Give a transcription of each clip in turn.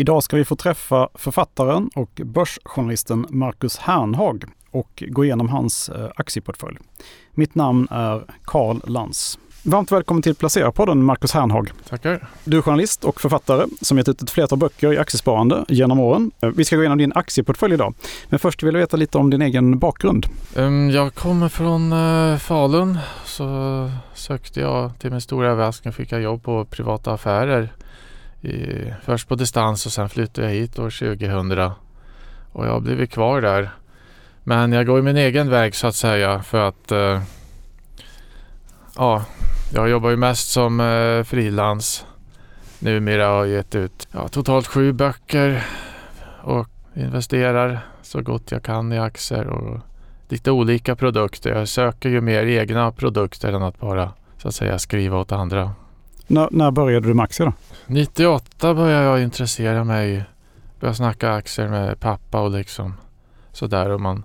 Idag ska vi få träffa författaren och börsjournalisten Marcus Hernhag och gå igenom hans eh, aktieportfölj. Mitt namn är Karl Lans. Varmt välkommen till Placera-podden Marcus Hernhag. Tackar. Du är journalist och författare som gett ut ett flertal böcker i aktiesparande genom åren. Eh, vi ska gå igenom din aktieportfölj idag. Men först vill jag veta lite om din egen bakgrund. Um, jag kommer från uh, Falun. Så sökte jag till min stora överraskning fick jag jobb på privata affärer. I, först på distans och sen flyttade jag hit år 2000. Och jag har blivit kvar där. Men jag går min egen väg så att säga för att eh, ja, jag jobbar ju mest som eh, frilans. Numera har jag gett ut ja, totalt sju böcker och investerar så gott jag kan i aktier och lite olika produkter. Jag söker ju mer egna produkter än att bara så att säga skriva åt andra. När, när började du med aktier då? 98 började jag intressera mig. Började snacka aktier med pappa och liksom sådär. Och man,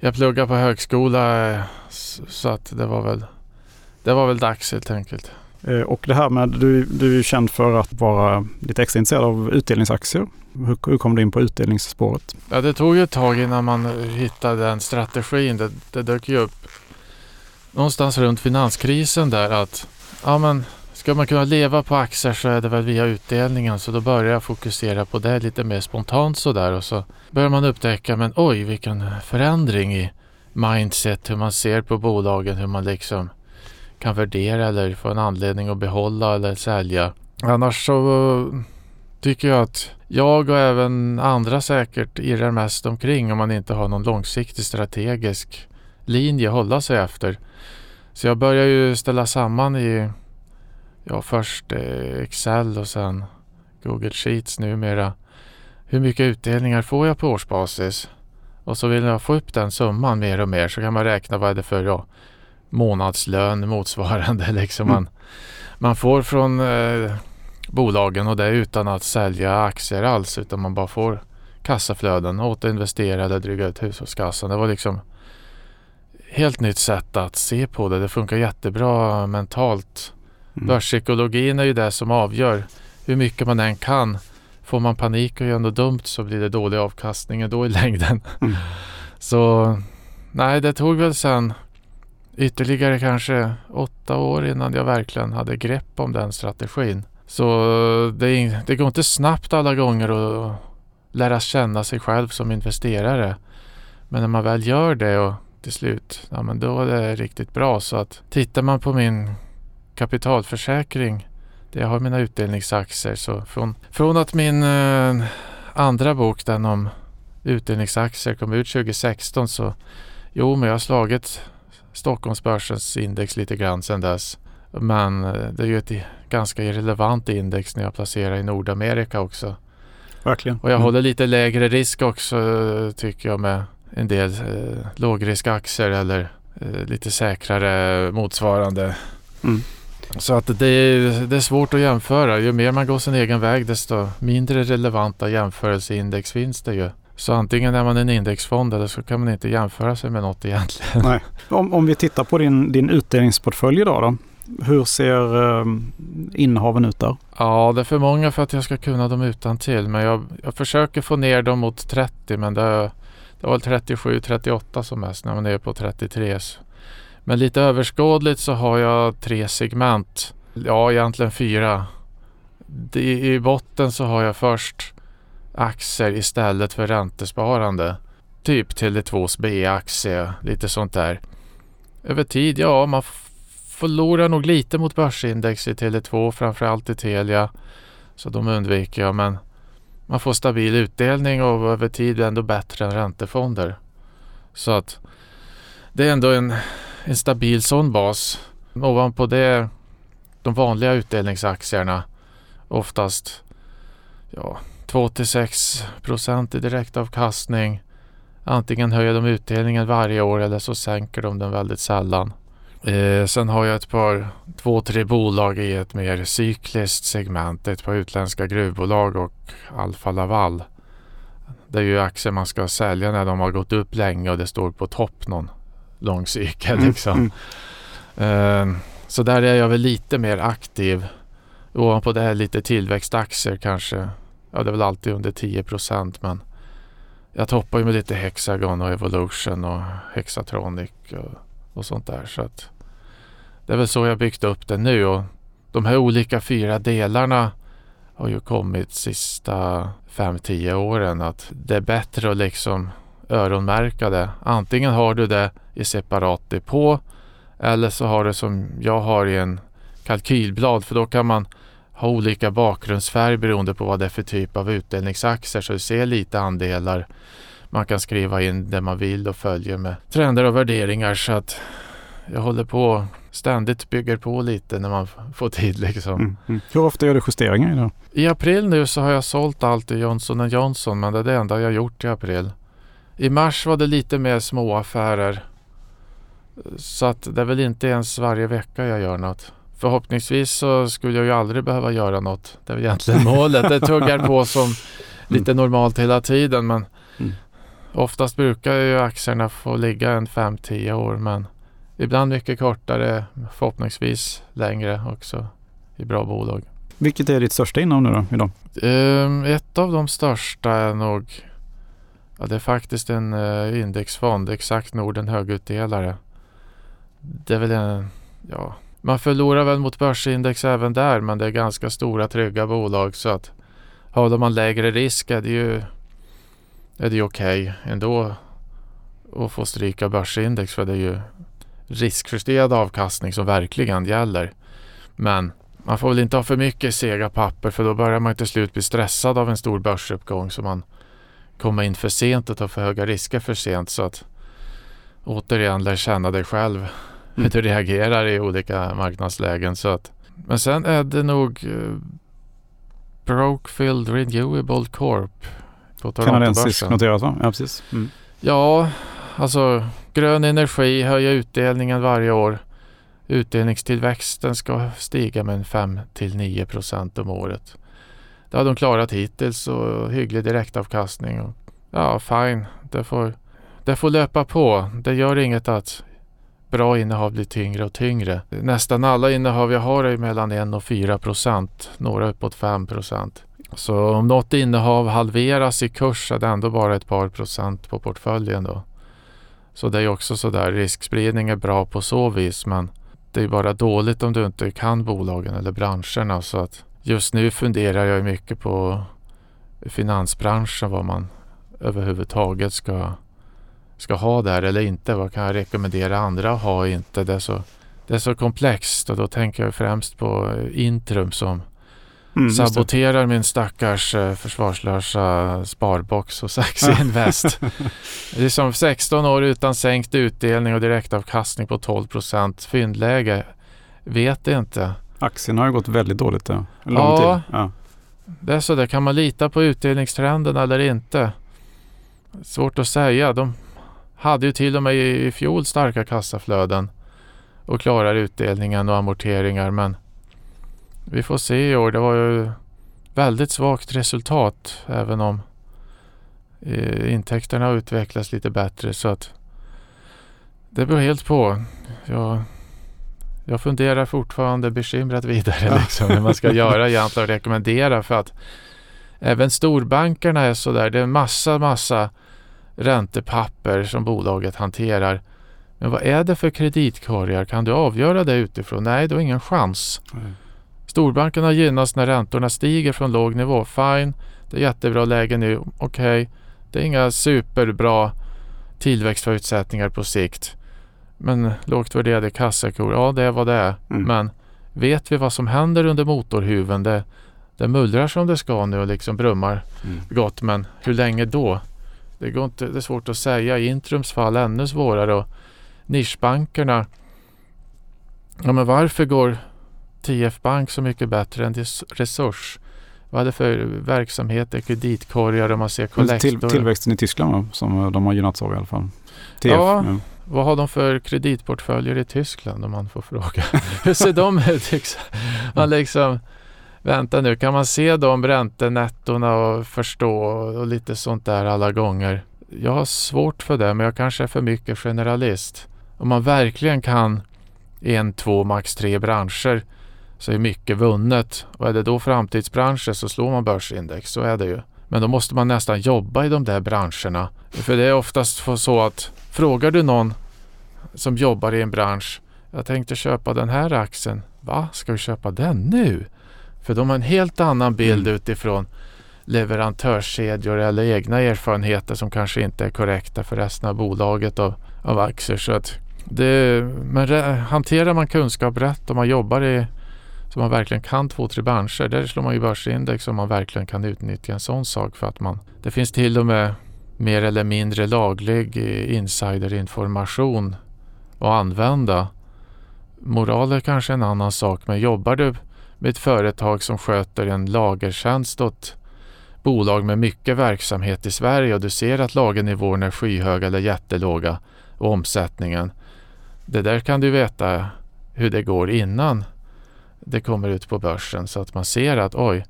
jag pluggade på högskola så att det var väl det var väl dags helt enkelt. Eh, och det här med, du, du är känd för att vara lite extra intresserad av utdelningsaktier. Hur, hur kom du in på utdelningsspåret? Ja, det tog ju ett tag innan man hittade den strategin. Det, det dök ju upp någonstans runt finanskrisen där att ja, men ska man kunna leva på aktier så är det väl via utdelningen. Så då börjar jag fokusera på det lite mer spontant sådär och så börjar man upptäcka men oj vilken förändring i mindset, hur man ser på bolagen, hur man liksom kan värdera eller få en anledning att behålla eller sälja. Annars så tycker jag att jag och även andra säkert irrar mest omkring om man inte har någon långsiktig strategisk linje att hålla sig efter. Så jag börjar ju ställa samman i ja, först eh, Excel och sen Google Sheets numera. Hur mycket utdelningar får jag på årsbasis? Och så vill jag få upp den summan mer och mer så kan man räkna vad är det för ja, månadslön motsvarande liksom man, man får från eh, bolagen och det utan att sälja aktier alls utan man bara får kassaflöden, återinvestera eller dryga ut hushållskassan. Det var liksom helt nytt sätt att se på det. Det funkar jättebra mentalt. Mm. Börspsykologin är ju det som avgör hur mycket man än kan. Får man panik och gör något dumt så blir det dålig avkastning då i längden. Mm. Så nej, det tog väl sen ytterligare kanske åtta år innan jag verkligen hade grepp om den strategin. Så det, det går inte snabbt alla gånger att lära känna sig själv som investerare. Men när man väl gör det och till slut, ja men då är det riktigt bra. Så att tittar man på min kapitalförsäkring där jag har mina utdelningsaktier så från, från att min eh, andra bok, den om utdelningsaktier kom ut 2016 så jo men jag har slagit Stockholmsbörsens index lite grann sedan dess. Men eh, det är ju ett ganska irrelevant index när jag placerar i Nordamerika också. Verkligen. Och jag mm. håller lite lägre risk också tycker jag med en del eh, lågriskaktier eller eh, lite säkrare motsvarande. Mm. Så att det är, det är svårt att jämföra. Ju mer man går sin egen väg desto mindre relevanta jämförelseindex finns det ju. Så antingen är man en indexfond eller så kan man inte jämföra sig med något egentligen. Nej. Om, om vi tittar på din, din utdelningsportfölj idag då. Hur ser eh, innehaven ut där? Ja, det är för många för att jag ska kunna dem utan till. Men jag, jag försöker få ner dem mot 30 men det, det var 37-38 som mest när man är på 33. Men lite överskådligt så har jag tre segment. Ja, egentligen fyra. I botten så har jag först aktier istället för räntesparande. Typ Tele2s B-aktie, lite sånt där. Över tid, ja, man förlorar nog lite mot börsindex i Tele2, framförallt i Telia. Så de undviker jag, men man får stabil utdelning och över tid ändå bättre än räntefonder. Så att det är ändå en, en stabil sån bas. Ovanpå det de vanliga utdelningsaktierna oftast ja, 2 6 procent i direktavkastning. Antingen höjer de utdelningen varje år eller så sänker de den väldigt sällan. Eh, sen har jag ett par, två, tre bolag i ett mer cykliskt segment. Ett par utländska gruvbolag och Alfa Laval. Det är ju aktier man ska sälja när de har gått upp länge och det står på topp någon lång cykel. Mm, liksom. Mm. Eh, så där är jag väl lite mer aktiv. Ovanpå det här lite tillväxtaktier kanske ja det är väl alltid under 10 procent men jag toppar ju med lite Hexagon och Evolution och Hexatronic och, och sånt där. Så att det är väl så jag byggt upp det nu och de här olika fyra delarna har ju kommit sista 5-10 åren att det är bättre att liksom öronmärka det. Antingen har du det i separat depå eller så har du som jag har i en kalkylblad för då kan man ha olika bakgrundsfärg beroende på vad det är för typ av utdelningsaktier så du ser lite andelar. Man kan skriva in det man vill och följer med trender och värderingar så att jag håller på ständigt bygger på lite när man får tid liksom. Mm, mm. Hur ofta gör du justeringar idag? I april nu så har jag sålt allt i Johnson Johnson men det är det enda jag gjort i april. I mars var det lite mer småaffärer. Så att det är väl inte ens varje vecka jag gör något. Förhoppningsvis så skulle jag ju aldrig behöva göra något. Det är väl egentligen målet. Det tuggar på som lite normalt hela tiden men mm. oftast brukar ju aktierna få ligga en 5-10 år men ibland mycket kortare, förhoppningsvis längre också i bra bolag. Vilket är ditt största innehav nu då idag? Um, ett av de största är nog Ja, det är faktiskt en uh, indexfond, exakt Norden högutdelare. Det är väl en, ja, man förlorar väl mot börsindex även där men det är ganska stora trygga bolag så att håller man lägre risk är det ju är det okej okay ändå att få stryka börsindex för det är ju riskjusterad avkastning som verkligen gäller. Men man får väl inte ha för mycket sega papper för då börjar man till slut bli stressad av en stor börsuppgång så man kommer in för sent och tar för höga risker för sent. Så att återigen lär känna dig själv mm. hur du reagerar i olika marknadslägen. Så att, men sen är det nog uh, Brokefield Renewable Corp på Kanadensiskt noterat va? Ja, precis. Mm. Ja, alltså grön energi höjer utdelningen varje år. Utdelningstillväxten ska stiga med 5 till 9 procent om året. Det har de klarat hittills och hygglig direktavkastning. Och, ja, fine. Det får, det får löpa på. Det gör inget att bra innehav blir tyngre och tyngre. Nästan alla innehav jag har är mellan 1 och 4 procent. Några uppåt 5 procent. Så om något innehav halveras i kurs är det ändå bara ett par procent på portföljen då. Så det är också sådär, riskspridning är bra på så vis men det är bara dåligt om du inte kan bolagen eller branscherna. Så att just nu funderar jag mycket på finansbranschen, vad man överhuvudtaget ska, ska ha där eller inte. Vad kan jag rekommendera andra att ha och inte? Det är, så, det är så komplext och då tänker jag främst på Intrum som Mm, saboterar min stackars eh, försvarslösa sparbox hos Aktieinvest. det är som 16 år utan sänkt utdelning och direktavkastning på 12 procent. Fyndläge. Vet inte. Aktien har ju gått väldigt dåligt. Ja, lång ja, tid. ja. det är så där. Kan man lita på utdelningstrenden eller inte? Svårt att säga. De hade ju till och med i fjol starka kassaflöden och klarar utdelningen och amorteringar men vi får se i år. Det var ju väldigt svagt resultat även om eh, intäkterna har utvecklats lite bättre så att det beror helt på. Jag, jag funderar fortfarande bekymrat vidare liksom, hur man ska göra egentligen och rekommendera för att även storbankerna är sådär. Det är en massa, massa räntepapper som bolaget hanterar. Men vad är det för kreditkorgar? Kan du avgöra det utifrån? Nej, du har ingen chans. Mm. Storbankerna gynnas när räntorna stiger från låg nivå. Fine, det är jättebra läge nu. Okej, okay. det är inga superbra tillväxtförutsättningar på sikt. Men lågt värderade kassakor, ja det är vad det är. Mm. Men vet vi vad som händer under motorhuven? Det, det mullrar som det ska nu och liksom brummar mm. gott. Men hur länge då? Det, går inte, det är svårt att säga. I Intrums fall ännu svårare. Och nischbankerna. Ja, men varför går TF Bank så mycket bättre än Resurs. Vad är det för verksamheter, kreditkorgar och man ser kollektor? Till, tillväxten i Tyskland som de har gynnats av i alla fall. TF, ja, ja, vad har de för kreditportföljer i Tyskland om man får fråga? Hur ser de ut? Liksom? Man liksom, vänta nu, kan man se de räntenettorna och förstå och lite sånt där alla gånger? Jag har svårt för det, men jag kanske är för mycket generalist. Om man verkligen kan en, två, max tre branscher så är mycket vunnet. Och är det då framtidsbranscher så slår man börsindex, så är det ju. Men då måste man nästan jobba i de där branscherna. För det är oftast så att frågar du någon som jobbar i en bransch. Jag tänkte köpa den här aktien. Va, ska du köpa den nu? För de har en helt annan bild mm. utifrån leverantörskedjor eller egna erfarenheter som kanske inte är korrekta för resten av bolaget av, av aktier. Så att det, men hanterar man kunskap rätt och man jobbar i så man verkligen kan två, tre branscher. Där slår man ju börsindex om man verkligen kan utnyttja en sån sak för att man Det finns till och med mer eller mindre laglig eh, insiderinformation att använda. Moral är kanske en annan sak men jobbar du med ett företag som sköter en lagertjänst åt bolag med mycket verksamhet i Sverige och du ser att lagernivåerna är skyhöga eller jättelåga och omsättningen. Det där kan du veta hur det går innan det kommer ut på börsen så att man ser att oj,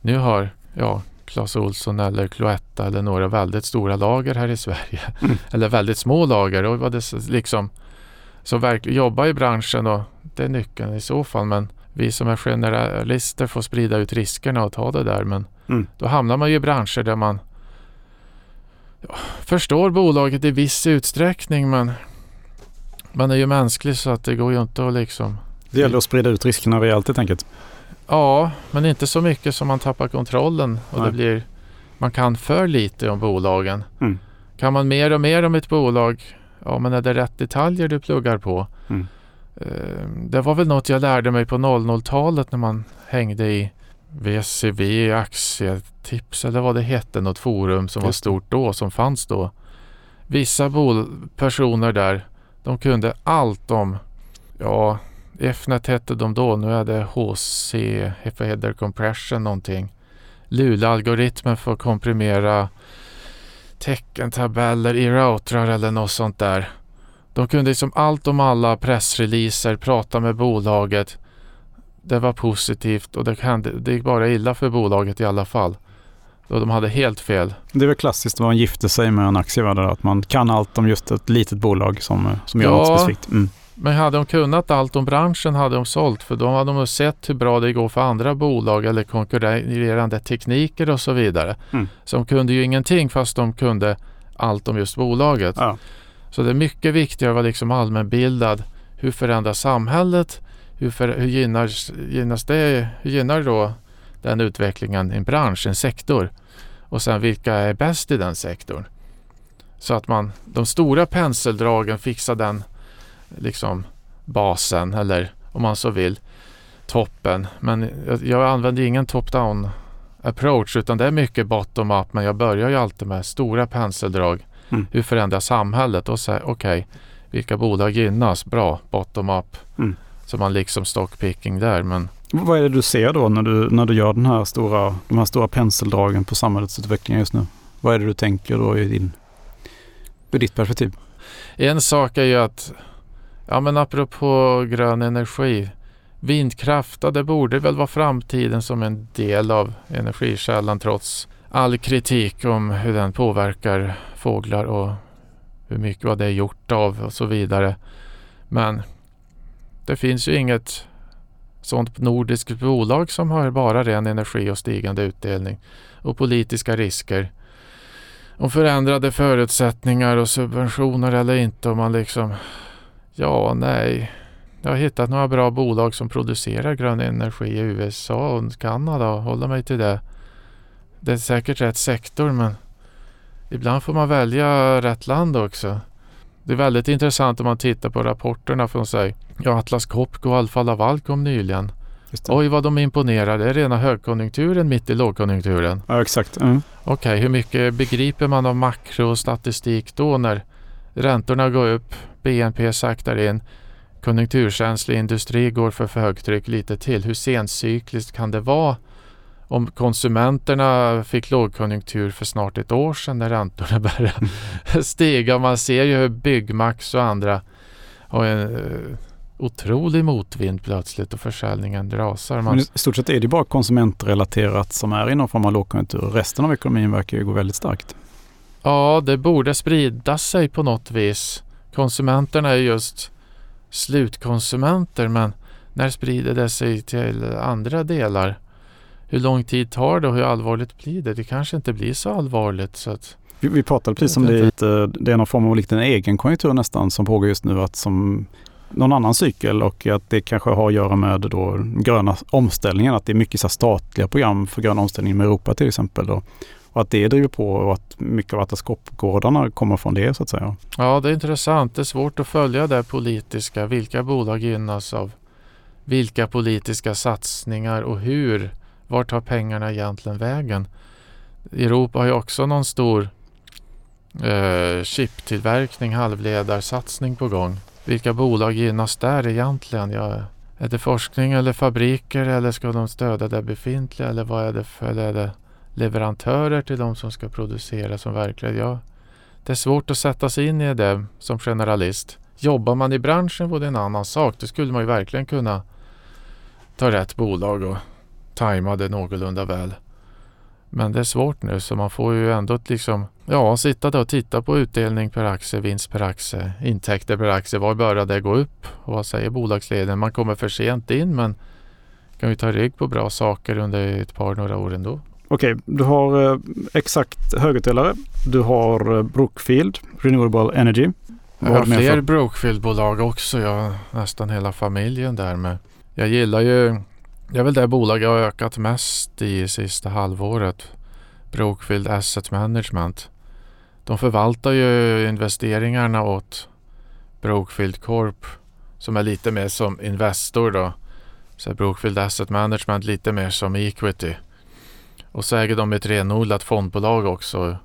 nu har ja, Clas Olsson eller Cloetta eller några väldigt stora lager här i Sverige. Mm. eller väldigt små lager. Och vad det liksom, så verkligen jobba i branschen och det är nyckeln i så fall. Men vi som är generalister får sprida ut riskerna och ta det där. Men mm. då hamnar man ju i branscher där man ja, förstår bolaget i viss utsträckning men man är ju mänsklig så att det går ju inte att liksom det gäller att sprida ut riskerna rejält helt enkelt. Ja, men inte så mycket som man tappar kontrollen och det blir man kan för lite om bolagen. Mm. Kan man mer och mer om ett bolag, ja men är det rätt detaljer du pluggar på? Mm. Uh, det var väl något jag lärde mig på 00-talet när man hängde i VCV aktietips eller vad det hette, något forum som var stort då, som fanns då. Vissa personer där, de kunde allt om, ja, Fnet hette de då, nu är det HC, Header Compression någonting. Lula-algoritmen för att komprimera teckentabeller i routrar eller något sånt där. De kunde liksom allt om alla pressreleaser, prata med bolaget. Det var positivt och det, hände, det gick bara illa för bolaget i alla fall. Då de hade helt fel. Det är väl klassiskt vad man gifter sig med en aktievärde, att man kan allt om just ett litet bolag som, som gör ja, något specifikt. Mm. Men hade de kunnat allt om branschen hade de sålt för då hade de sett hur bra det går för andra bolag eller konkurrerande tekniker och så vidare. Mm. Så de kunde ju ingenting fast de kunde allt om just bolaget. Ja. Så det är mycket viktigare att vara liksom allmänbildad. Hur förändras samhället? Hur, för, hur gynnar, gynnas det, hur gynnar då den utvecklingen en bransch, en sektor? Och sen vilka är bäst i den sektorn? Så att man, de stora penseldragen fixar den liksom basen eller om man så vill toppen. Men jag, jag använder ingen top-down approach utan det är mycket bottom-up men jag börjar ju alltid med stora penseldrag. Mm. Hur förändras samhället? Och säger okej, okay, vilka bolag gynnas? Bra, bottom-up. Mm. Så man liksom stockpicking där. Men vad är det du ser då när du, när du gör den här stora, de här stora penseldragen på samhällsutvecklingen just nu? Vad är det du tänker då i, din, i ditt perspektiv? En sak är ju att Ja men apropå grön energi. Vindkraft, det borde väl vara framtiden som en del av energikällan trots all kritik om hur den påverkar fåglar och hur mycket vad det är gjort av och så vidare. Men det finns ju inget sådant nordiskt bolag som har bara ren energi och stigande utdelning och politiska risker. Och förändrade förutsättningar och subventioner eller inte om man liksom Ja, nej. Jag har hittat några bra bolag som producerar grön energi i USA och Kanada och håller mig till det. Det är säkert rätt sektor men ibland får man välja rätt land också. Det är väldigt intressant om man tittar på rapporterna från sig. Ja, Atlas Copco och Alfa Laval kom nyligen. Oj vad de imponerar. Det är rena högkonjunkturen mitt i lågkonjunkturen. Ja exakt. Mm. Okej, okay, hur mycket begriper man av makrostatistik då när räntorna går upp, BNP saktar in. Konjunkturkänslig industri går för, för högtryck lite till. Hur sencykliskt kan det vara om konsumenterna fick lågkonjunktur för snart ett år sedan när räntorna började stiga. Man ser ju hur Byggmax och andra har en uh, otrolig motvind plötsligt och försäljningen rasar. Man... I stort sett är det bara konsumentrelaterat som är i någon form av lågkonjunktur. Resten av ekonomin verkar ju gå väldigt starkt. Ja, det borde sprida sig på något vis konsumenterna är just slutkonsumenter men När sprider det sig till andra delar? Hur lång tid tar det och hur allvarligt blir det? Det kanske inte blir så allvarligt. Så att, vi, vi pratade precis om det, det är någon form av likt en egen konjunktur nästan som pågår just nu. Att som någon annan cykel och att det kanske har att göra med då gröna omställningen. Att det är mycket så statliga program för grön omställning med Europa till exempel. Då. Och att det driver på och att mycket av Atlas kommer från det så att säga. Ja, det är intressant. Det är svårt att följa det politiska. Vilka bolag gynnas av vilka politiska satsningar och hur? Vart tar pengarna egentligen vägen? Europa har ju också någon stor eh, chiptillverkning, halvledarsatsning på gång. Vilka bolag gynnas där egentligen? Ja, är det forskning eller fabriker eller ska de stödja det befintliga eller vad är det för eller är det leverantörer till de som ska producera som verkligen ja, Det är svårt att sätta sig in i det som generalist. Jobbar man i branschen vore det en annan sak. Då skulle man ju verkligen kunna ta rätt bolag och tajma det någorlunda väl. Men det är svårt nu så man får ju ändå liksom ja, sitta där och titta på utdelning per aktie, vinst per aktie, intäkter per aktie. Var börjar det gå upp? Och vad säger bolagsledningen? Man kommer för sent in men kan ju ta rygg på bra saker under ett par, några år ändå. Okej, du har eh, exakt högutdelare. Du har eh, Brookfield, Renewable Energy. Jag har fler Brookfield-bolag också. Jag har nästan hela familjen där med. Jag gillar ju det är väl det bolag jag har ökat mest i sista halvåret. Brookfield Asset Management. De förvaltar ju investeringarna åt Brookfield Corp som är lite mer som Investor då. Så Brookfield Asset Management lite mer som Equity. Och så äger de ett renodlat fondbolag också.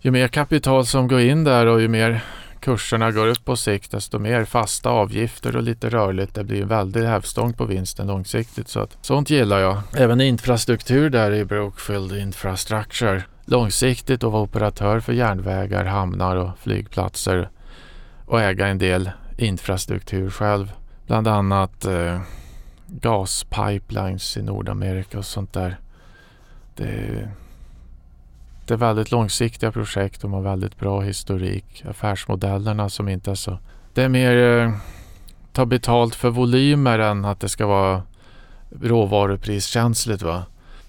Ju mer kapital som går in där och ju mer kurserna går upp på sikt desto mer fasta avgifter och lite rörligt. Det blir en väldig hävstång på vinsten långsiktigt. Så att, sånt gillar jag. Även infrastruktur där i Brookfield Infrastructure. Långsiktigt att vara operatör för järnvägar, hamnar och flygplatser och äga en del infrastruktur själv. Bland annat eh, gaspipelines i Nordamerika och sånt där. Det det är väldigt långsiktiga projekt. De har väldigt bra historik. Affärsmodellerna som inte är så... Det är mer eh, ta betalt för volymer än att det ska vara råvarupriskänsligt. Va?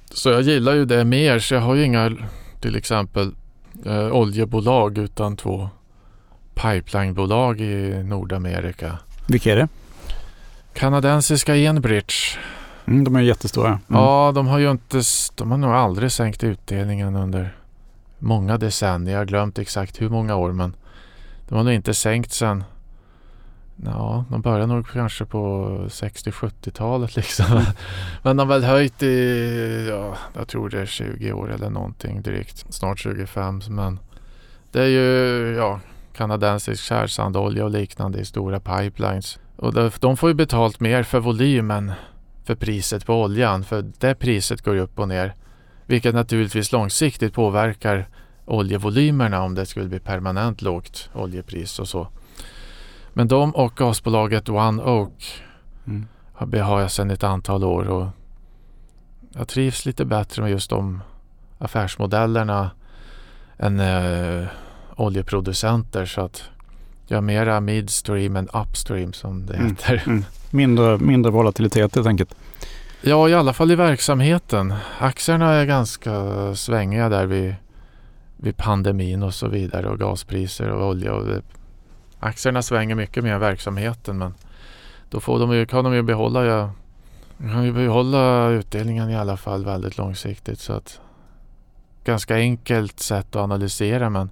Så jag gillar ju det mer. Så jag har ju inga till exempel eh, oljebolag utan två pipelinebolag i Nordamerika. Vilka är det? Kanadensiska Enbridge. Mm, de är jättestora. Mm. Ja, de har ju inte... De har nog aldrig sänkt utdelningen under många decennier. Jag har glömt exakt hur många år men de har nog inte sänkt sen Ja, de började nog kanske på 60-70-talet liksom. Mm. Men de har väl höjt i, ja, jag tror det är 20 år eller någonting drygt. Snart 25. Men det är ju, ja, kanadensisk tjärsandolja och liknande i stora pipelines. Och de får ju betalt mer för volymen för priset på oljan. För det priset går upp och ner. Vilket naturligtvis långsiktigt påverkar oljevolymerna om det skulle bli permanent lågt oljepris och så. Men de och gasbolaget One Oak mm. har jag sedan ett antal år och jag trivs lite bättre med just de affärsmodellerna än eh, oljeproducenter så att jag är mera midstream än upstream som det mm. heter. Mm. Mindre, mindre volatilitet helt enkelt. Ja, i alla fall i verksamheten. Aktierna är ganska svängiga där vid, vid pandemin och så vidare och gaspriser och olja. Och det, aktierna svänger mycket mer än verksamheten men då får de ju, kan de ju behålla, ja, kan ju behålla utdelningen i alla fall väldigt långsiktigt. Så att, ganska enkelt sätt att analysera men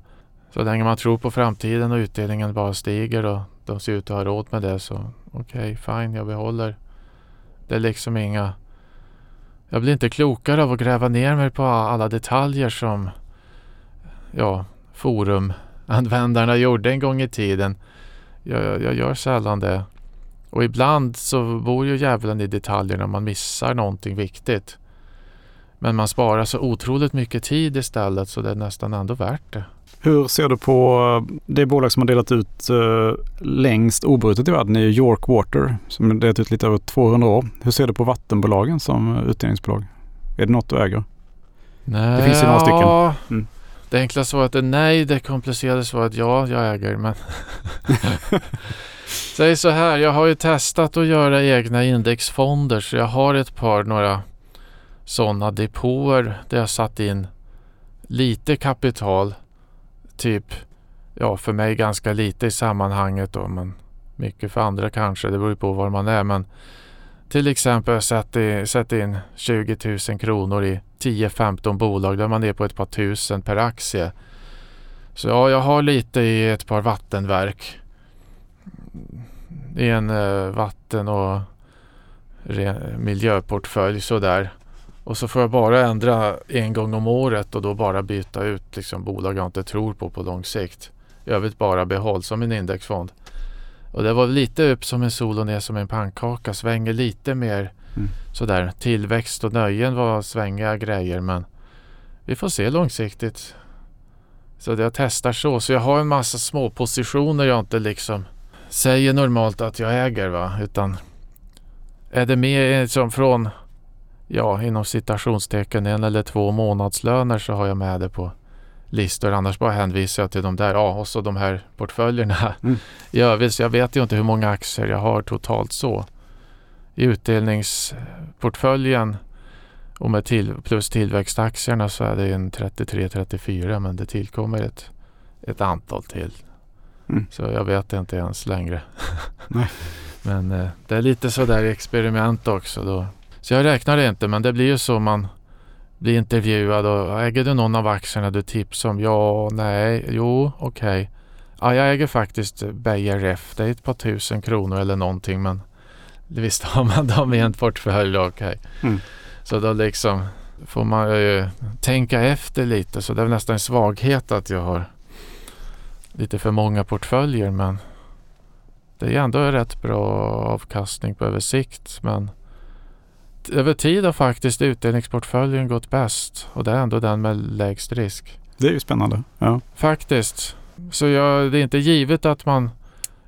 så länge man tror på framtiden och utdelningen bara stiger och de ser ut att ha råd med det så okej, okay, fine, jag behåller. Det är liksom inga jag blir inte klokare av att gräva ner mig på alla detaljer som ja, forumanvändarna gjorde en gång i tiden. Jag, jag, jag gör sällan det. Och ibland så bor ju djävulen i detaljerna om man missar någonting viktigt. Men man sparar så otroligt mycket tid istället så det är nästan ändå värt det. Hur ser du på eh, det bolag som har delat ut uh, längst obrutet i världen, är York Water, som har delat ut lite över 200 år. Hur ser du på vattenbolagen som utdelningsbolag? Är det något du äger? Nej, det finns ju några stycken. Mm. Det enkla svaret är nej, det komplicerade svaret ja, jag äger. Men Säg så här, jag har ju testat att göra egna indexfonder så jag har ett par några sådana depåer där jag satt in lite kapital. Typ, ja för mig ganska lite i sammanhanget då men mycket för andra kanske. Det beror ju på var man är men till exempel sätt in 20 000 kronor i 10-15 bolag där man är på ett par tusen per aktie. Så ja, jag har lite i ett par vattenverk. I en eh, vatten och miljöportfölj sådär. Och så får jag bara ändra en gång om året och då bara byta ut liksom, bolag jag inte tror på på lång sikt. I övrigt bara behåll som en indexfond. Och det var lite upp som en sol och ner som en pannkaka. Svänger lite mer mm. sådär. Tillväxt och nöjen var svängiga grejer men vi får se långsiktigt. Så jag testar så. Så jag har en massa små positioner jag inte liksom säger normalt att jag äger va. Utan är det mer som från ja, inom citationstecken en eller två månadslöner så har jag med det på listor. Annars bara hänvisar jag till de där. Ja, och så de här portföljerna mm. i övrigt. Jag vet ju inte hur många aktier jag har totalt så. I utdelningsportföljen och med till, plus tillväxtaktierna så är det en 33-34 men det tillkommer ett, ett antal till. Mm. Så jag vet inte ens längre. men eh, det är lite sådär experiment också. Då. Så jag räknar inte men det blir ju så man blir intervjuad och äger du någon av aktierna du tipsar om? Ja, nej, jo, okej. Okay. Ja, jag äger faktiskt Beijer Ref. Det är ett par tusen kronor eller någonting men visst har man dem i en portfölj, okej. Okay. Mm. Så då liksom får man ju tänka efter lite. Så det är nästan en svaghet att jag har lite för många portföljer. Men det är ändå rätt bra avkastning på översikt. Men över tid har faktiskt utdelningsportföljen gått bäst. Och det är ändå den med lägst risk. Det är ju spännande. Ja. Faktiskt. Så jag, det är inte givet att man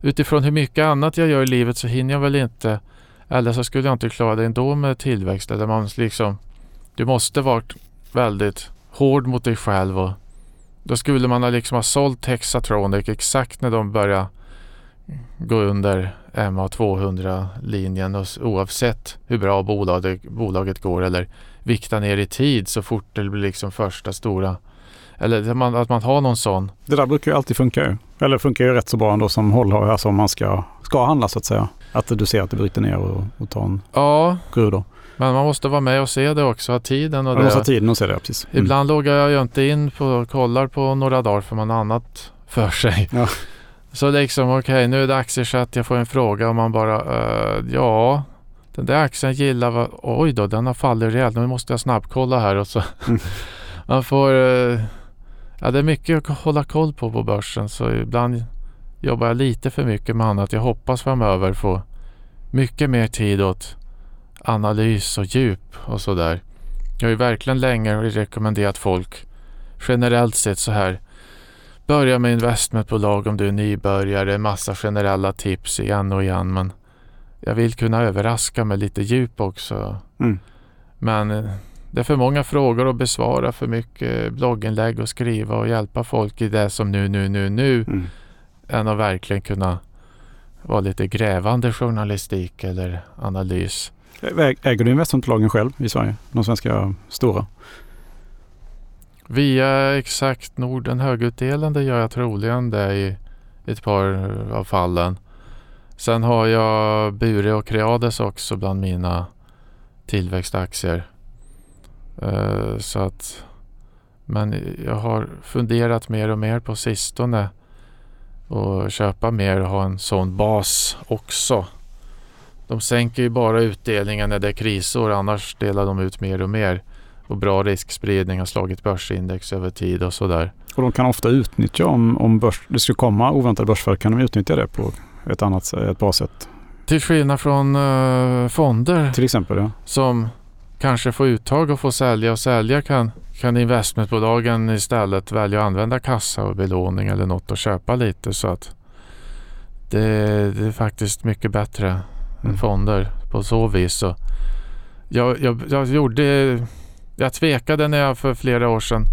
utifrån hur mycket annat jag gör i livet så hinner jag väl inte eller så skulle jag inte klara det ändå med tillväxt. Eller man liksom, du måste vara väldigt hård mot dig själv. Och då skulle man ha liksom ha sålt Hexatronic exakt när de började gå under MA200-linjen. Oavsett hur bra bolaget, bolaget går eller vikta ner i tid så fort det blir liksom första stora eller att man, att man har någon sån. Det där brukar ju alltid funka ju. Eller funkar ju rätt så bra ändå som hållhare, alltså om man ska, ska handla så att säga. Att du ser att det bryter ner och, och tar en ja. då. Men man måste vara med och se det också, ha tiden och man det. måste ha tiden och se det, precis. Mm. Ibland loggar jag ju inte in på och kollar på några dagar för man har annat för sig. Ja. Så liksom okej, okay, nu är det aktiechatt, jag får en fråga och man bara uh, ja, den där aktien gillar vad, oj då, den har fallit rejält, nu måste jag snabbkolla här och så. Mm. man får uh, Ja, det är mycket att hålla koll på på börsen så ibland jobbar jag lite för mycket med annat. Jag hoppas framöver få mycket mer tid åt analys och djup och sådär. Jag har ju verkligen länge rekommenderat folk generellt sett så här. Börja med investmentbolag om du är nybörjare. Massa generella tips igen och igen. Men jag vill kunna överraska med lite djup också. Mm. Men eh, det är för många frågor att besvara, för mycket blogginlägg att skriva och hjälpa folk i det som nu, nu, nu, nu. Mm. Än att verkligen kunna vara lite grävande journalistik eller analys. Äger du investmentbolagen själv i Sverige? De svenska stora? Via exakt Norden högutdelande gör jag troligen det i ett par av fallen. Sen har jag Bure och Creades också bland mina tillväxtaktier. Uh, så att, men jag har funderat mer och mer på sistone och köpa mer och ha en sån bas också. De sänker ju bara utdelningen när det är krisår annars delar de ut mer och mer. Och bra riskspridning har slagit börsindex över tid och sådär. Och de kan ofta utnyttja om, om börs, det skulle komma oväntade börsfall kan de utnyttja det på ett annat ett bra sätt. Till skillnad från uh, fonder. Till exempel ja. Som kanske få uttag och få sälja och sälja kan, kan investmentbolagen istället välja att använda kassa och belåning eller något och köpa lite så att det, det är faktiskt mycket bättre mm. än fonder på så vis. Så jag, jag, jag gjorde jag tvekade när jag för flera år sedan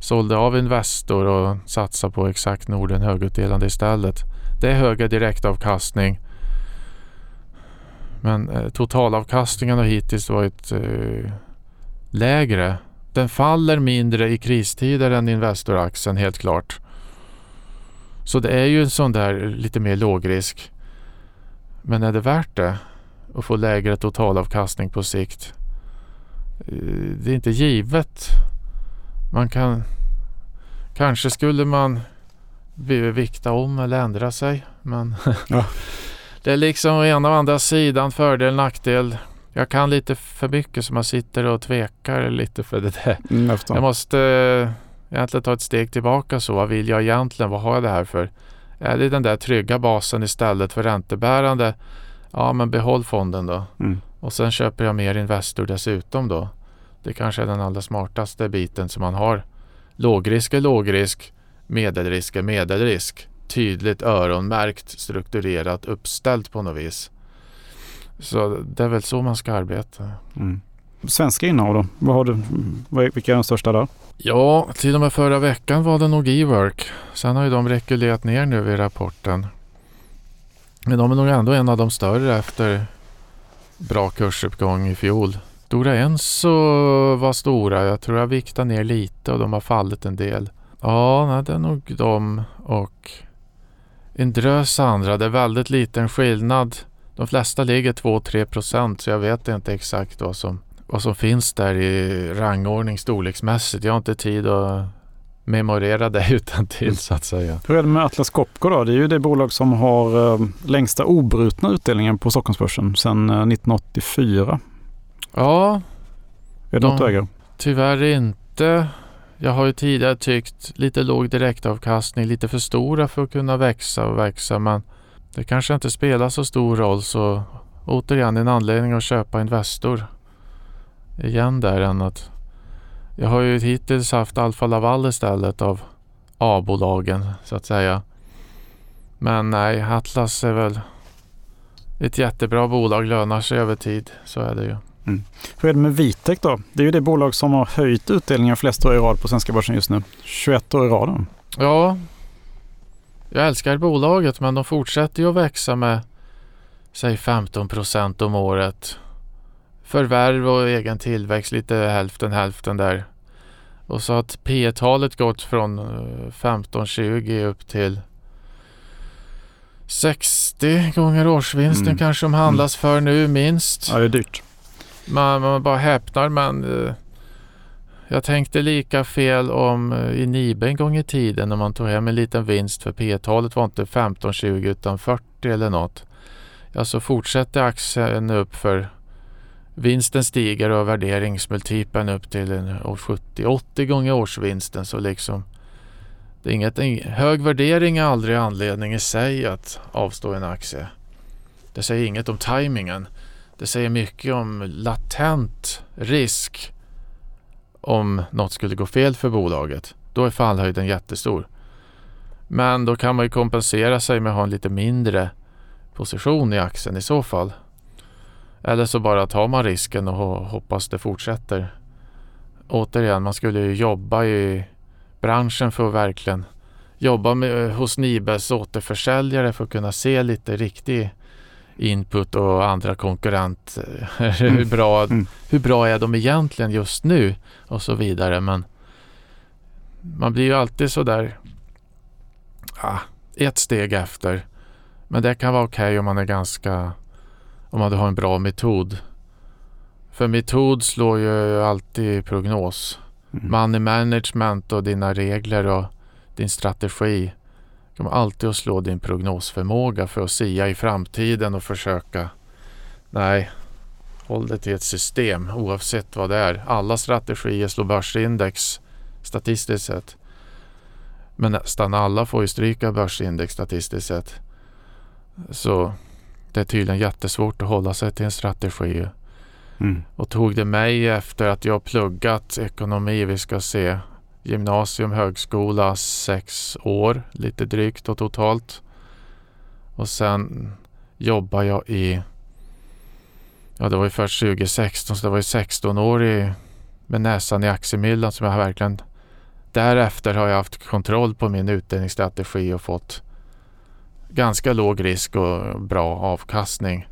sålde av Investor och satsade på exakt Norden högutdelande istället. Det är högre direktavkastning. Men eh, totalavkastningen har hittills varit eh, lägre. Den faller mindre i kristider än Investoraktien helt klart. Så det är ju en sån där lite mer lågrisk. Men är det värt det? Att få lägre totalavkastning på sikt? Eh, det är inte givet. Man kan... Kanske skulle man vikta om eller ändra sig. Men ja. det är liksom ena och andra sidan fördel nackdel. Jag kan lite för mycket så man sitter och tvekar lite för det där. Mm, jag måste egentligen ta ett steg tillbaka så. Vad vill jag egentligen? Vad har jag det här för? Är det den där trygga basen istället för räntebärande? Ja, men behåll fonden då. Mm. Och sen köper jag mer Investor dessutom då. Det kanske är den allra smartaste biten som man har. Lågrisk är lågrisk, medelrisk är medelrisk. Tydligt öronmärkt, strukturerat, uppställt på något vis. Så det är väl så man ska arbeta. Mm. Svenska innehav då? Vad har du, vilka är de största där? Ja, till och med förra veckan var det nog E-work. Sen har ju de rekylerat ner nu i rapporten. Men de är nog ändå en av de större efter bra kursuppgång i fjol. Stora Enso var stora. Jag tror jag viktade ner lite och de har fallit en del. Ja, nej, det är nog de och en drös andra. Det är väldigt liten skillnad. De flesta ligger 2-3 procent så jag vet inte exakt vad som, vad som finns där i rangordning storleksmässigt. Jag har inte tid att memorera det utan till så att säga. Hur är det med Atlas Copco då? Det är ju det bolag som har eh, längsta obrutna utdelningen på Stockholmsbörsen sedan 1984. Eh, ja. Är det något du äger? Tyvärr inte. Jag har ju tidigare tyckt lite låg direktavkastning, lite för stora för att kunna växa och växa men det kanske inte spelar så stor roll så återigen en anledning att köpa Investor. Igen där än att jag har ju hittills haft Alfa Laval istället av A-bolagen så att säga. Men nej, Atlas är väl ett jättebra bolag, lönar sig över tid. Så är det ju. Mm. Hur är det med Vitec då? Det är ju det bolag som har höjt utdelningen flest år i rad på svenska börsen just nu. 21 år i rad. Ja, jag älskar bolaget men de fortsätter ju att växa med säg 15 procent om året. Förvärv och egen tillväxt lite hälften hälften där. Och så att P talet gått från 15-20 eh, upp till 60 gånger årsvinsten mm. kanske de handlas mm. för nu minst. Ja, det är dyrt. Man, man bara häpnar men uh, jag tänkte lika fel om uh, i Nibe en gång i tiden när man tog hem en liten vinst för P-talet var inte 15-20 utan 40 eller något. Ja, så fortsätter aktien upp för vinsten stiger och värderingsmultipeln upp till 70-80 gånger årsvinsten. Så liksom det är inget, hög värdering är aldrig anledning i sig att avstå en aktie. Det säger inget om tajmingen. Det säger mycket om latent risk om något skulle gå fel för bolaget. Då är fallhöjden jättestor. Men då kan man ju kompensera sig med att ha en lite mindre position i aktien i så fall. Eller så bara tar man risken och hoppas det fortsätter. Återigen, man skulle ju jobba i branschen för att verkligen jobba med, hos Nibes återförsäljare för att kunna se lite riktig input och andra konkurrenter. hur, mm. bra, mm. hur bra är de egentligen just nu? Och så vidare. Men man blir ju alltid sådär ah, ett steg efter. Men det kan vara okej okay om man är ganska om man har en bra metod. För metod slår ju alltid prognos. Mm. Money management och dina regler och din strategi kommer alltid att slå din prognosförmåga för att sia i framtiden och försöka. Nej, håll det till ett system oavsett vad det är. Alla strategier slår börsindex statistiskt sett. Men nästan alla får ju stryka börsindex statistiskt sett. Så det är tydligen jättesvårt att hålla sig till en strategi. Mm. Och tog det mig efter att jag pluggat ekonomi, vi ska se, gymnasium, högskola, sex år lite drygt och totalt. Och sen jobbar jag i, ja det var ju först 2016 så det var ju 16 år i, med näsan i aktiemyllan som jag verkligen Därefter har jag haft kontroll på min utdelningsstrategi och fått ganska låg risk och bra avkastning.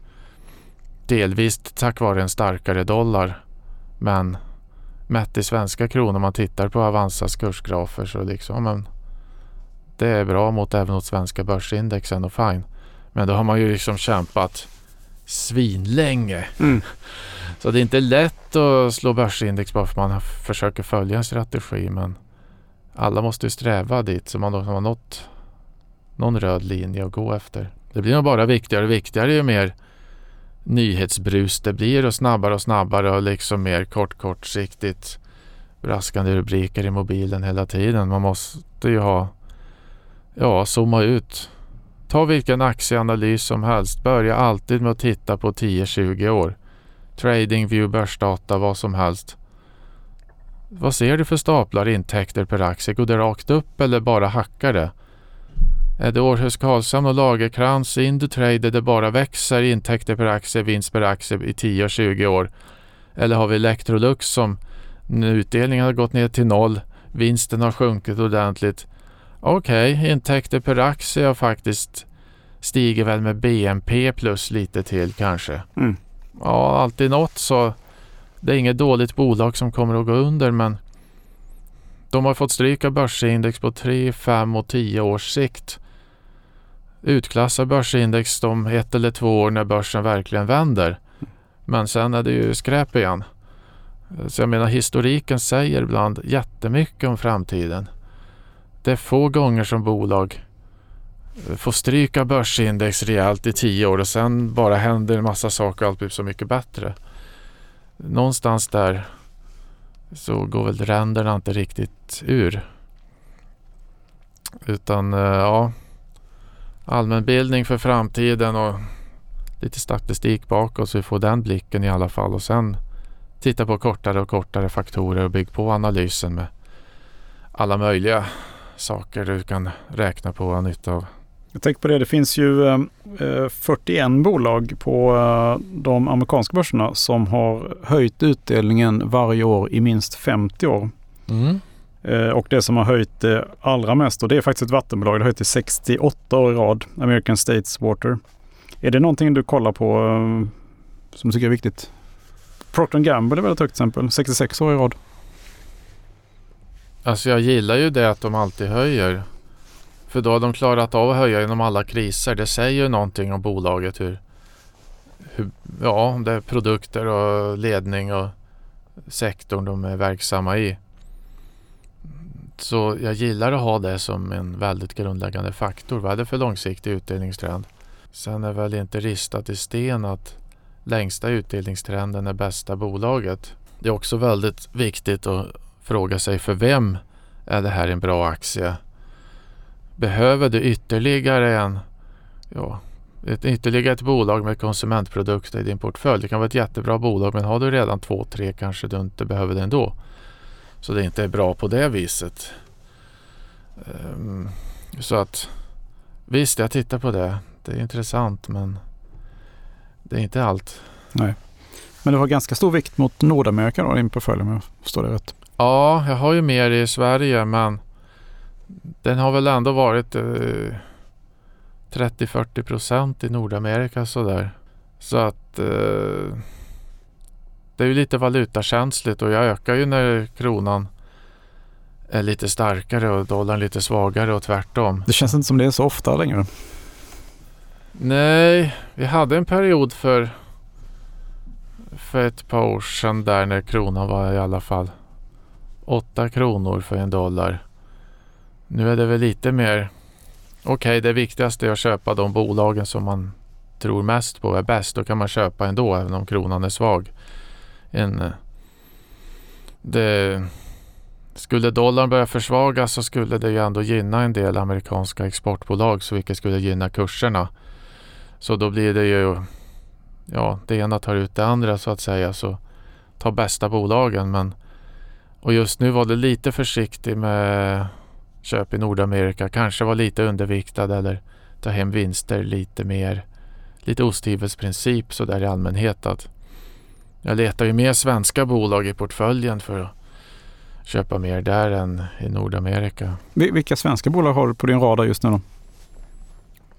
Delvis tack vare en starkare dollar. Men mätt i svenska kronor om man tittar på Avanzas kursgrafer så liksom men det är bra mot även mot svenska börsindexen och fine. Men då har man ju liksom kämpat svinlänge. Mm. Så det är inte lätt att slå börsindex bara för man försöker följa en strategi. Men alla måste ju sträva dit så man har nått någon röd linje att gå efter. Det blir nog bara viktigare och viktigare ju mer nyhetsbrus det blir och snabbare och snabbare och liksom mer kort kortsiktigt braskande rubriker i mobilen hela tiden. Man måste ju ha, ja, zooma ut. Ta vilken aktieanalys som helst. Börja alltid med att titta på 10-20 år. Tradingview, börsdata, vad som helst. Vad ser du för staplar intäkter per aktie? Går det rakt upp eller bara hackar det? Är det Århus Karlshamn och Lagerkrans Indutrade där det bara växer intäkter per aktie, vinst per aktie i 10 och 20 år? Eller har vi Electrolux som utdelningen har gått ner till noll, vinsten har sjunkit ordentligt. Okej, okay, intäkter per aktie har faktiskt stiger väl med BNP plus lite till kanske. Mm. Ja, alltid något så. Det är inget dåligt bolag som kommer att gå under men de har fått stryka börsindex på 3, 5 och 10 års sikt utklassa börsindex de ett eller två år när börsen verkligen vänder. Men sen är det ju skräp igen. Så jag menar historiken säger ibland jättemycket om framtiden. Det är få gånger som bolag får stryka börsindex rejält i tio år och sen bara händer en massa saker och allt blir så mycket bättre. Någonstans där så går väl ränderna inte riktigt ur. Utan eh, ja, allmänbildning för framtiden och lite statistik bakåt så vi får den blicken i alla fall och sen titta på kortare och kortare faktorer och bygg på analysen med alla möjliga saker du kan räkna på och ha nytta av. Jag tänker på det, det finns ju eh, 41 bolag på eh, de amerikanska börserna som har höjt utdelningen varje år i minst 50 år. Mm. Eh, och det som har höjt det allra mest, och det är faktiskt ett vattenbolag, det har höjt i 68 år i rad, American States Water. Är det någonting du kollar på eh, som du tycker är viktigt? Procter Gamble är väldigt högt exempel, 66 år i rad. Alltså jag gillar ju det att de alltid höjer. För då har de klarat av att höja genom alla kriser. Det säger ju någonting om bolaget. Hur, hur, ja, det är produkter och ledning och sektorn de är verksamma i. Så jag gillar att ha det som en väldigt grundläggande faktor. Vad är det för långsiktig utdelningstrend? Sen är väl inte ristat i sten att längsta utdelningstrenden är bästa bolaget. Det är också väldigt viktigt att fråga sig för vem är det här en bra aktie? Behöver du ytterligare en, ja, ett, ytterligare ett bolag med konsumentprodukter i din portfölj? Det kan vara ett jättebra bolag men har du redan två, tre kanske du inte behöver det ändå. Så det inte är bra på det viset. Um, så att visst, jag tittar på det. Det är intressant men det är inte allt. Nej. Men du har ganska stor vikt mot Nordamerika då, din portfölj om jag förstår det rätt? Ja, jag har ju mer i Sverige men den har väl ändå varit eh, 30-40 procent i Nordamerika sådär. Så att eh, det är ju lite valutakänsligt och jag ökar ju när kronan är lite starkare och dollarn lite svagare och tvärtom. Det känns inte som det är så ofta längre. Nej, vi hade en period för, för ett par år sedan där när kronan var i alla fall 8 kronor för en dollar. Nu är det väl lite mer okej, okay, det viktigaste är att köpa de bolagen som man tror mest på är bäst. Då kan man köpa ändå även om kronan är svag en... Eh, det, skulle dollarn börja försvagas så skulle det ju ändå gynna en del amerikanska exportbolag så vilket skulle gynna kurserna. Så då blir det ju, ja det ena tar ut det andra så att säga. Så ta bästa bolagen men och just nu var det lite försiktig med köp i Nordamerika. Kanske var lite underviktad eller ta hem vinster lite mer. Lite osthyvelsprincip sådär i allmänhet att jag letar ju mer svenska bolag i portföljen för att köpa mer där än i Nordamerika. Vilka svenska bolag har du på din radar just nu då?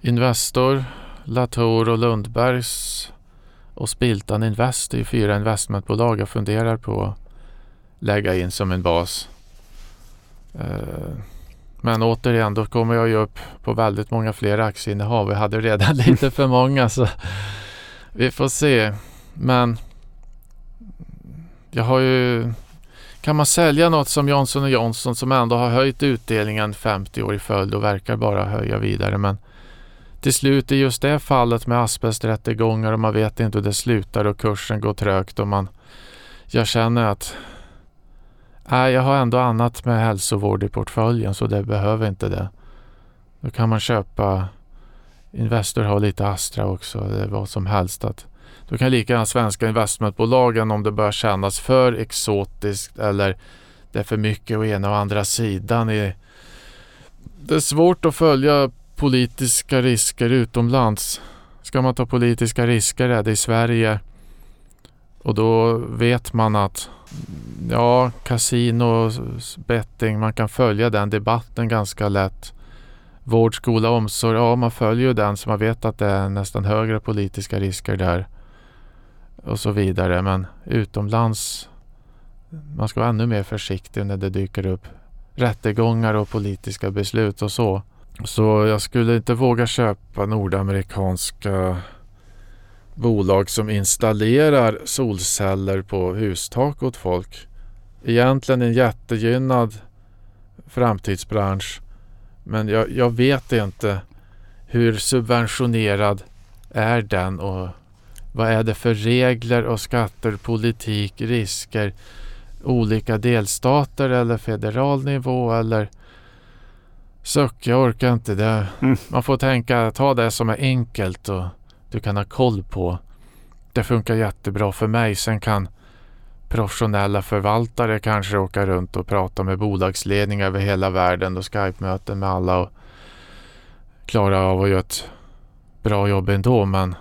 Investor, Latour och Lundbergs och Spiltan Invest är fyra investmentbolag jag funderar på att lägga in som en bas. Eh, men återigen, då kommer jag ju upp på väldigt många fler aktieinnehav. Jag hade redan lite för många så vi får se. Men jag har ju... Kan man sälja något som Johnson Johnson som ändå har höjt utdelningen 50 år i följd och verkar bara höja vidare. Men till slut i just det fallet med asbesträttegångar och man vet inte hur det slutar och kursen går trögt och man... Jag känner att Nej, jag har ändå annat med hälsovård i portföljen så det behöver inte det. Då kan man köpa Investor har lite Astra också, Det är vad som helst. Att, då kan lika gärna svenska investmentbolagen om det börjar kännas för exotiskt eller det är för mycket å ena och andra sidan. Det är svårt att följa politiska risker utomlands. Ska man ta politiska risker är det i Sverige och då vet man att ja, kasino, betting, man kan följa den debatten ganska lätt. Vård, skola, omsorg, ja man följer ju den så man vet att det är nästan högre politiska risker där. Och så vidare. Men utomlands, man ska vara ännu mer försiktig när det dyker upp rättegångar och politiska beslut och så. Så jag skulle inte våga köpa nordamerikanska bolag som installerar solceller på hustak åt folk. Egentligen en jättegynnad framtidsbransch. Men jag, jag vet inte hur subventionerad är den och vad är det för regler och skatter, politik, risker, olika delstater eller federal nivå eller suck, jag orkar inte det. Mm. Man får tänka, ta det som är enkelt och du kan ha koll på. Det funkar jättebra för mig. Sen kan professionella förvaltare kanske åka runt och prata med bolagsledningar över hela världen och Skype-möten med alla och klara av att göra ett bra jobb ändå. Men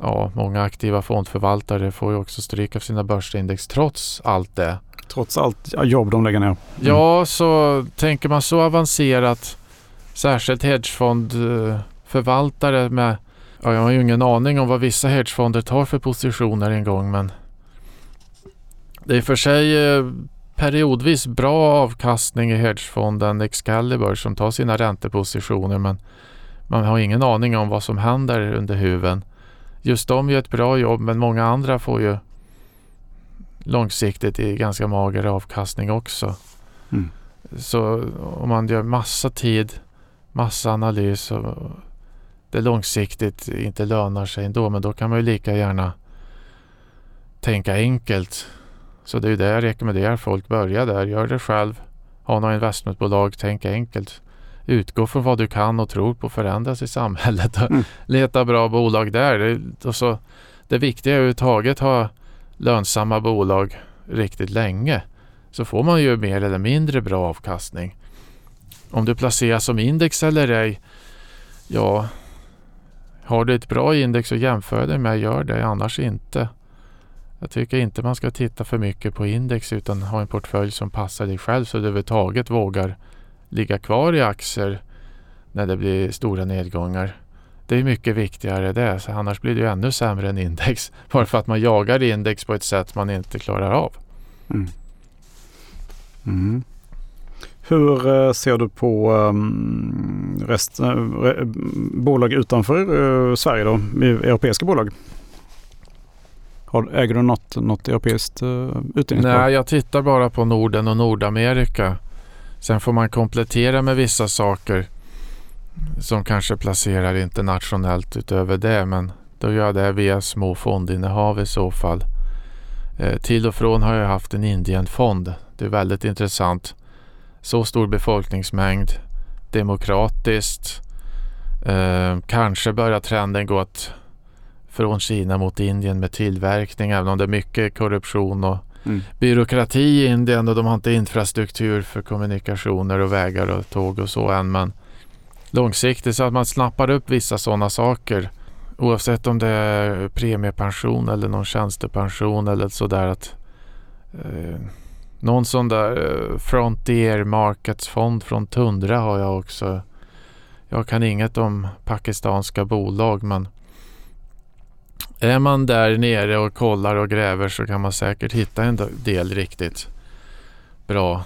ja, många aktiva fondförvaltare får ju också stryka sina börsindex trots allt det. Trots allt jobb de lägger ner. Mm. Ja, så tänker man så avancerat, särskilt hedgefondförvaltare med Ja, jag har ju ingen aning om vad vissa hedgefonder tar för positioner en gång men det är för sig eh, periodvis bra avkastning i hedgefonden Excalibur som tar sina räntepositioner men man har ingen aning om vad som händer under huven. Just de gör ett bra jobb men många andra får ju långsiktigt i ganska mager avkastning också. Mm. Så om man gör massa tid, massa analys och det långsiktigt inte lönar sig ändå. Men då kan man ju lika gärna tänka enkelt. Så det är ju det jag rekommenderar folk. Börja där, gör det själv. Ha några investmentbolag, tänk enkelt. Utgå från vad du kan och tror på förändras i samhället. Mm. Leta bra bolag där. Det, och så, det viktiga är överhuvudtaget ha lönsamma bolag riktigt länge. Så får man ju mer eller mindre bra avkastning. Om du placeras som index eller ej, ja, har du ett bra index att jämföra dig med, gör det. Annars inte. Jag tycker inte man ska titta för mycket på index utan ha en portfölj som passar dig själv så du överhuvudtaget vågar ligga kvar i aktier när det blir stora nedgångar. Det är mycket viktigare det, så annars blir det ju ännu sämre än index. Bara för att man jagar index på ett sätt man inte klarar av. Mm. Mm. Hur eh, ser du på ehm, rest, eh, bolag utanför eh, Sverige då? Europeiska bolag? äger du något, något europeiskt utdelningsbolag? Nej, jag tittar bara på Norden och Nordamerika. Sen får man komplettera med vissa saker som kanske placerar internationellt utöver det. Men då gör jag det via små fondinnehav i så fall. Eh, till och från har jag haft en Indienfond. Det är väldigt intressant så stor befolkningsmängd, demokratiskt. Eh, kanske börjar trenden gå att från Kina mot Indien med tillverkning, även om det är mycket korruption och mm. byråkrati i Indien och de har inte infrastruktur för kommunikationer och vägar och tåg och så än. Men långsiktigt så att man snappar upp vissa sådana saker oavsett om det är premiepension eller någon tjänstepension eller sådär att eh, någon sån där eh, Frontier Markets fond från Tundra har jag också jag kan inget om pakistanska bolag men är man där nere och kollar och gräver så kan man säkert hitta en del riktigt bra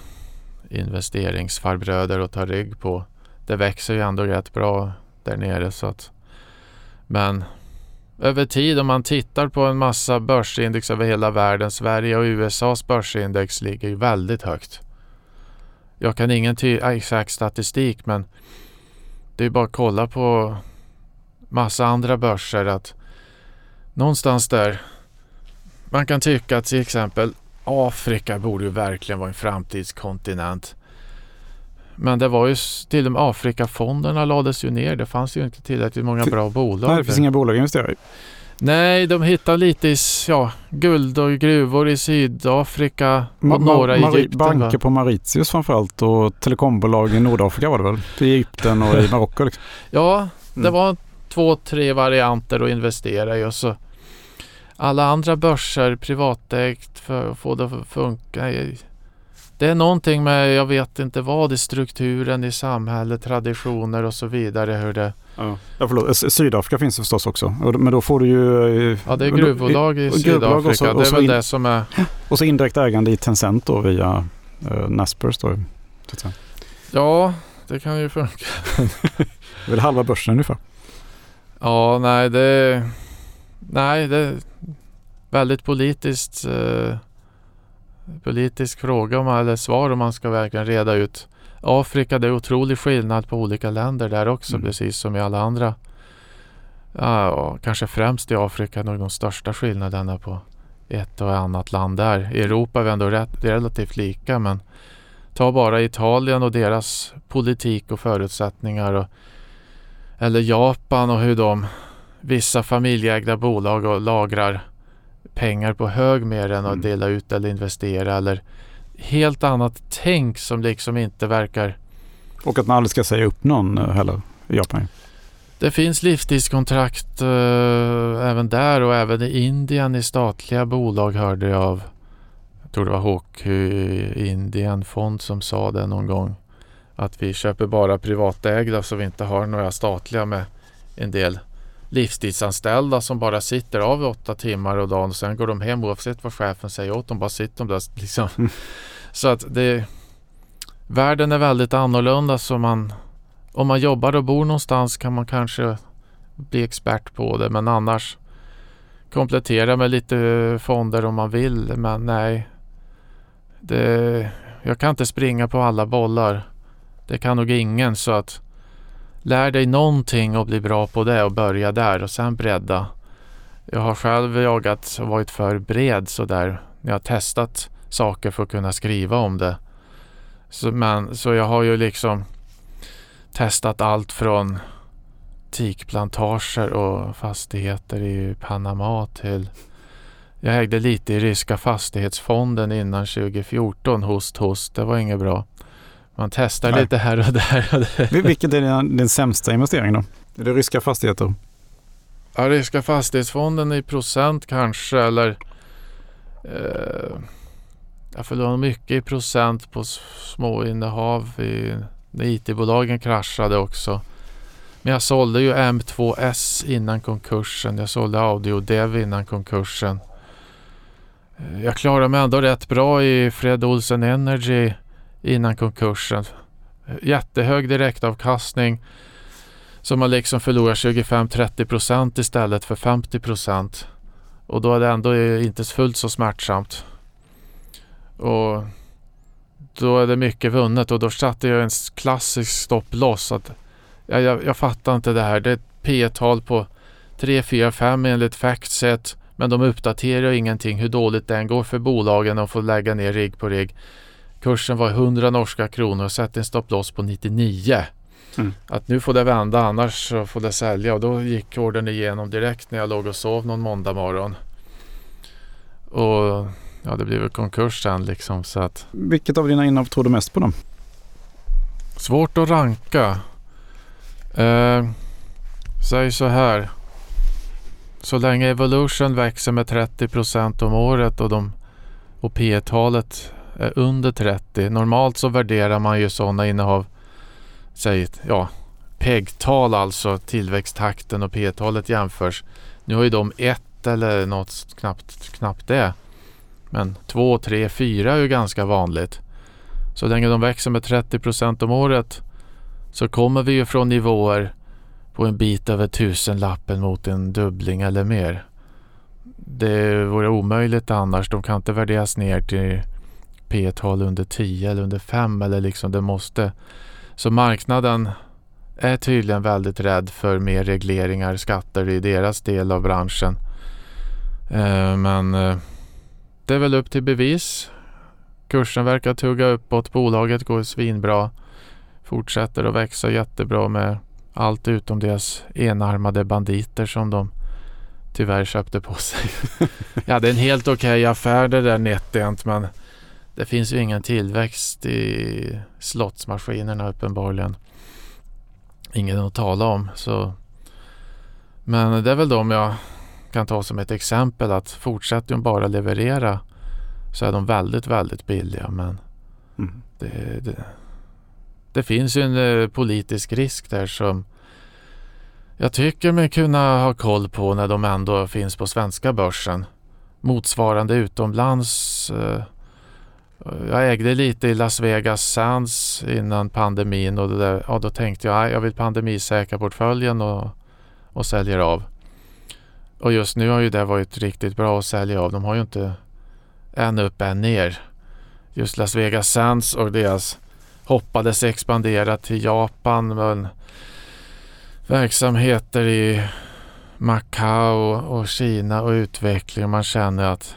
investeringsfarbröder att ta rygg på. Det växer ju ändå rätt bra där nere så att men över tid om man tittar på en massa börsindex över hela världen, Sverige och USAs börsindex ligger ju väldigt högt. Jag kan ingen äh, exakt statistik men det är bara att kolla på massa andra börser att någonstans där man kan tycka att till exempel Afrika borde ju verkligen vara en framtidskontinent. Men det var ju till och med Afrikafonderna lades ju ner. Det fanns ju inte tillräckligt många bra bolag. Nej, det finns inga bolag att investera i. Nej, de hittar lite i ja, guld och gruvor i Sydafrika och ma några i Egypten. Banker på Mauritius framförallt och telekombolag i Nordafrika var det väl? I Egypten och i Marocko. Liksom. Ja, det mm. var två, tre varianter att investera i och så alla andra börser privatägt för att få det att funka. Det är någonting med, jag vet inte vad, i strukturen i samhället, traditioner och så vidare. Hur det... Ja, förlåt. Sydafrika finns det förstås också. Men då får du ju... Eh, ja, det är gruvbolag i Sydafrika. Och så, och det är väl det som är... Och så indirekt ägande i Tencent då via uh, Naspers då. Ja, det kan ju funka. det är väl halva börsen ungefär. Ja, nej det... Nej, det är väldigt politiskt... Uh, politisk fråga om, eller svar om man ska verkligen reda ut. Afrika, det är otrolig skillnad på olika länder där också, mm. precis som i alla andra. Ja, kanske främst i Afrika nog de största skillnaderna på ett och annat land där. I Europa är vi ändå rätt, relativt lika men ta bara Italien och deras politik och förutsättningar. Och, eller Japan och hur de, vissa familjeägda bolag och lagrar pengar på hög mer än att mm. dela ut eller investera eller helt annat tänk som liksom inte verkar... Och att man aldrig ska säga upp någon eh, heller i Japan. Det finns livstidskontrakt uh, även där och även i Indien i statliga bolag hörde jag av. Jag tror det var Hockey Indien Fond som sa det någon gång. Att vi köper bara privatägda så vi inte har några statliga med en del livstidsanställda som bara sitter av åtta timmar och dagen och sen går de hem oavsett vad chefen säger åt dem. Bara sitter de där liksom. Mm. Så att det Världen är väldigt annorlunda så man Om man jobbar och bor någonstans kan man kanske bli expert på det men annars komplettera med lite fonder om man vill men nej det, Jag kan inte springa på alla bollar. Det kan nog ingen så att Lär dig någonting och bli bra på det och börja där och sen bredda. Jag har själv jagat och varit för bred sådär. Jag har testat saker för att kunna skriva om det. Så, men, så jag har ju liksom testat allt från teakplantager och fastigheter i Panama till jag ägde lite i ryska fastighetsfonden innan 2014. Host, host. Det var inget bra. Man testar Nej. lite här och där. Och där. Vilket är din, din sämsta investering då? Är det ryska fastigheter? Ja, ryska fastighetsfonden i procent kanske eller eh, jag förlorade mycket i procent på småinnehav i, när IT-bolagen kraschade också. Men jag sålde ju M2S innan konkursen. Jag sålde Audio-Dev innan konkursen. Eh, jag klarade mig ändå rätt bra i Fred Olsen Energy innan konkursen. Jättehög direktavkastning som man liksom förlorar 25-30 procent istället för 50 procent. Och då är det ändå inte fullt så smärtsamt. Och då är det mycket vunnet och då satte jag en klassisk stopploss. Att jag, jag, jag fattar inte det här. Det är ett P-tal på 3, 4, 5 enligt Factset. Men de uppdaterar ingenting hur dåligt det än går för bolagen och får lägga ner rigg på rigg. Kursen var 100 norska kronor och satte en stopploss på 99. Mm. Att nu får det vända annars så får det sälja och då gick ordern igenom direkt när jag låg och sov någon måndag morgon. Och ja, det blev väl konkurs sen liksom så att. Vilket av dina innehav tror du mest på då? Svårt att ranka. Eh, säg så här. Så länge Evolution växer med 30 procent om året och, de, och P talet Eh, under 30. Normalt så värderar man ju sådana innehav, säg ja, PEG-tal, alltså tillväxttakten och P-talet jämförs. Nu har ju de ett eller något knappt, knappt det. Men två, tre, fyra är ju ganska vanligt. Så länge de växer med 30 procent om året så kommer vi ju från nivåer på en bit över tusenlappen mot en dubbling eller mer. Det vore omöjligt annars. De kan inte värderas ner till P-tal under 10 eller under 5 eller liksom det måste. Så marknaden är tydligen väldigt rädd för mer regleringar, skatter i deras del av branschen. Eh, men eh, det är väl upp till bevis. Kursen verkar tugga uppåt. Bolaget går svinbra. Fortsätter att växa jättebra med allt utom deras enarmade banditer som de tyvärr köpte på sig. ja, det är en helt okej okay affär det där NetEnt men det finns ju ingen tillväxt i slottsmaskinerna uppenbarligen. Ingen att tala om. Så. Men det är väl de jag kan ta som ett exempel att fortsätter de bara leverera så är de väldigt, väldigt billiga. Men mm. det, det, det, finns ju en eh, politisk risk där som jag tycker mig kunna ha koll på när de ändå finns på svenska börsen. Motsvarande utomlands. Jag ägde lite i Las Vegas Sands innan pandemin och där, ja, då tänkte jag att jag vill pandemisäkra portföljen och, och säljer av. Och just nu har ju det varit riktigt bra att sälja av. De har ju inte en upp, en ner. Just Las Vegas Sands och deras hoppades expandera till Japan. Men verksamheter i Macao och Kina och utveckling. Man känner att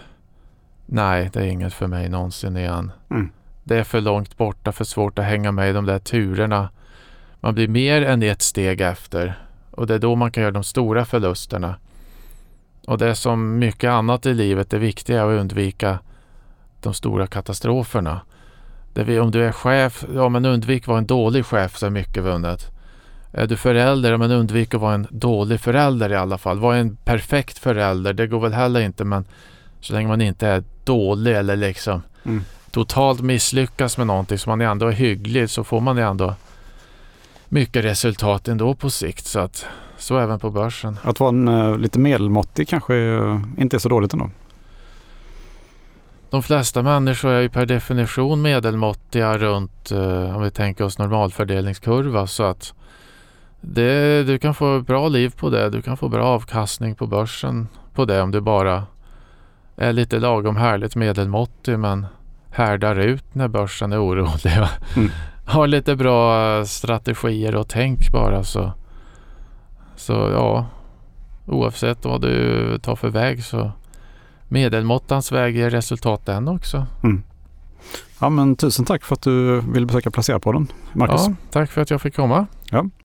nej, det är inget för mig någonsin igen. Mm. Det är för långt borta, för svårt att hänga med i de där turerna. Man blir mer än ett steg efter och det är då man kan göra de stora förlusterna. Och det är som mycket annat i livet, det viktiga är att undvika de stora katastroferna. Det om du är chef, ja men undvik att vara en dålig chef så är mycket vunnet. Är du förälder, ja men undvik att vara en dålig förälder i alla fall. Var en perfekt förälder, det går väl heller inte men så länge man inte är dålig eller liksom mm. totalt misslyckas med någonting så man ändå är hygglig så får man ändå mycket resultat ändå på sikt. Så att så även på börsen. Att vara en, uh, lite medelmåttig kanske uh, inte är så dåligt ändå? De flesta människor är ju per definition medelmåttiga runt, uh, om vi tänker oss normalfördelningskurva. Så att det, du kan få bra liv på det. Du kan få bra avkastning på börsen på det om du bara är lite lagom härligt medelmåttig men härdar ut när börsen är orolig. Mm. Har lite bra strategier och tänk bara så så ja, oavsett vad du tar för väg så medelmåttans väg ger resultat den också. Mm. Ja men tusen tack för att du ville besöka Placera-podden, Marcus. Ja, tack för att jag fick komma. Ja.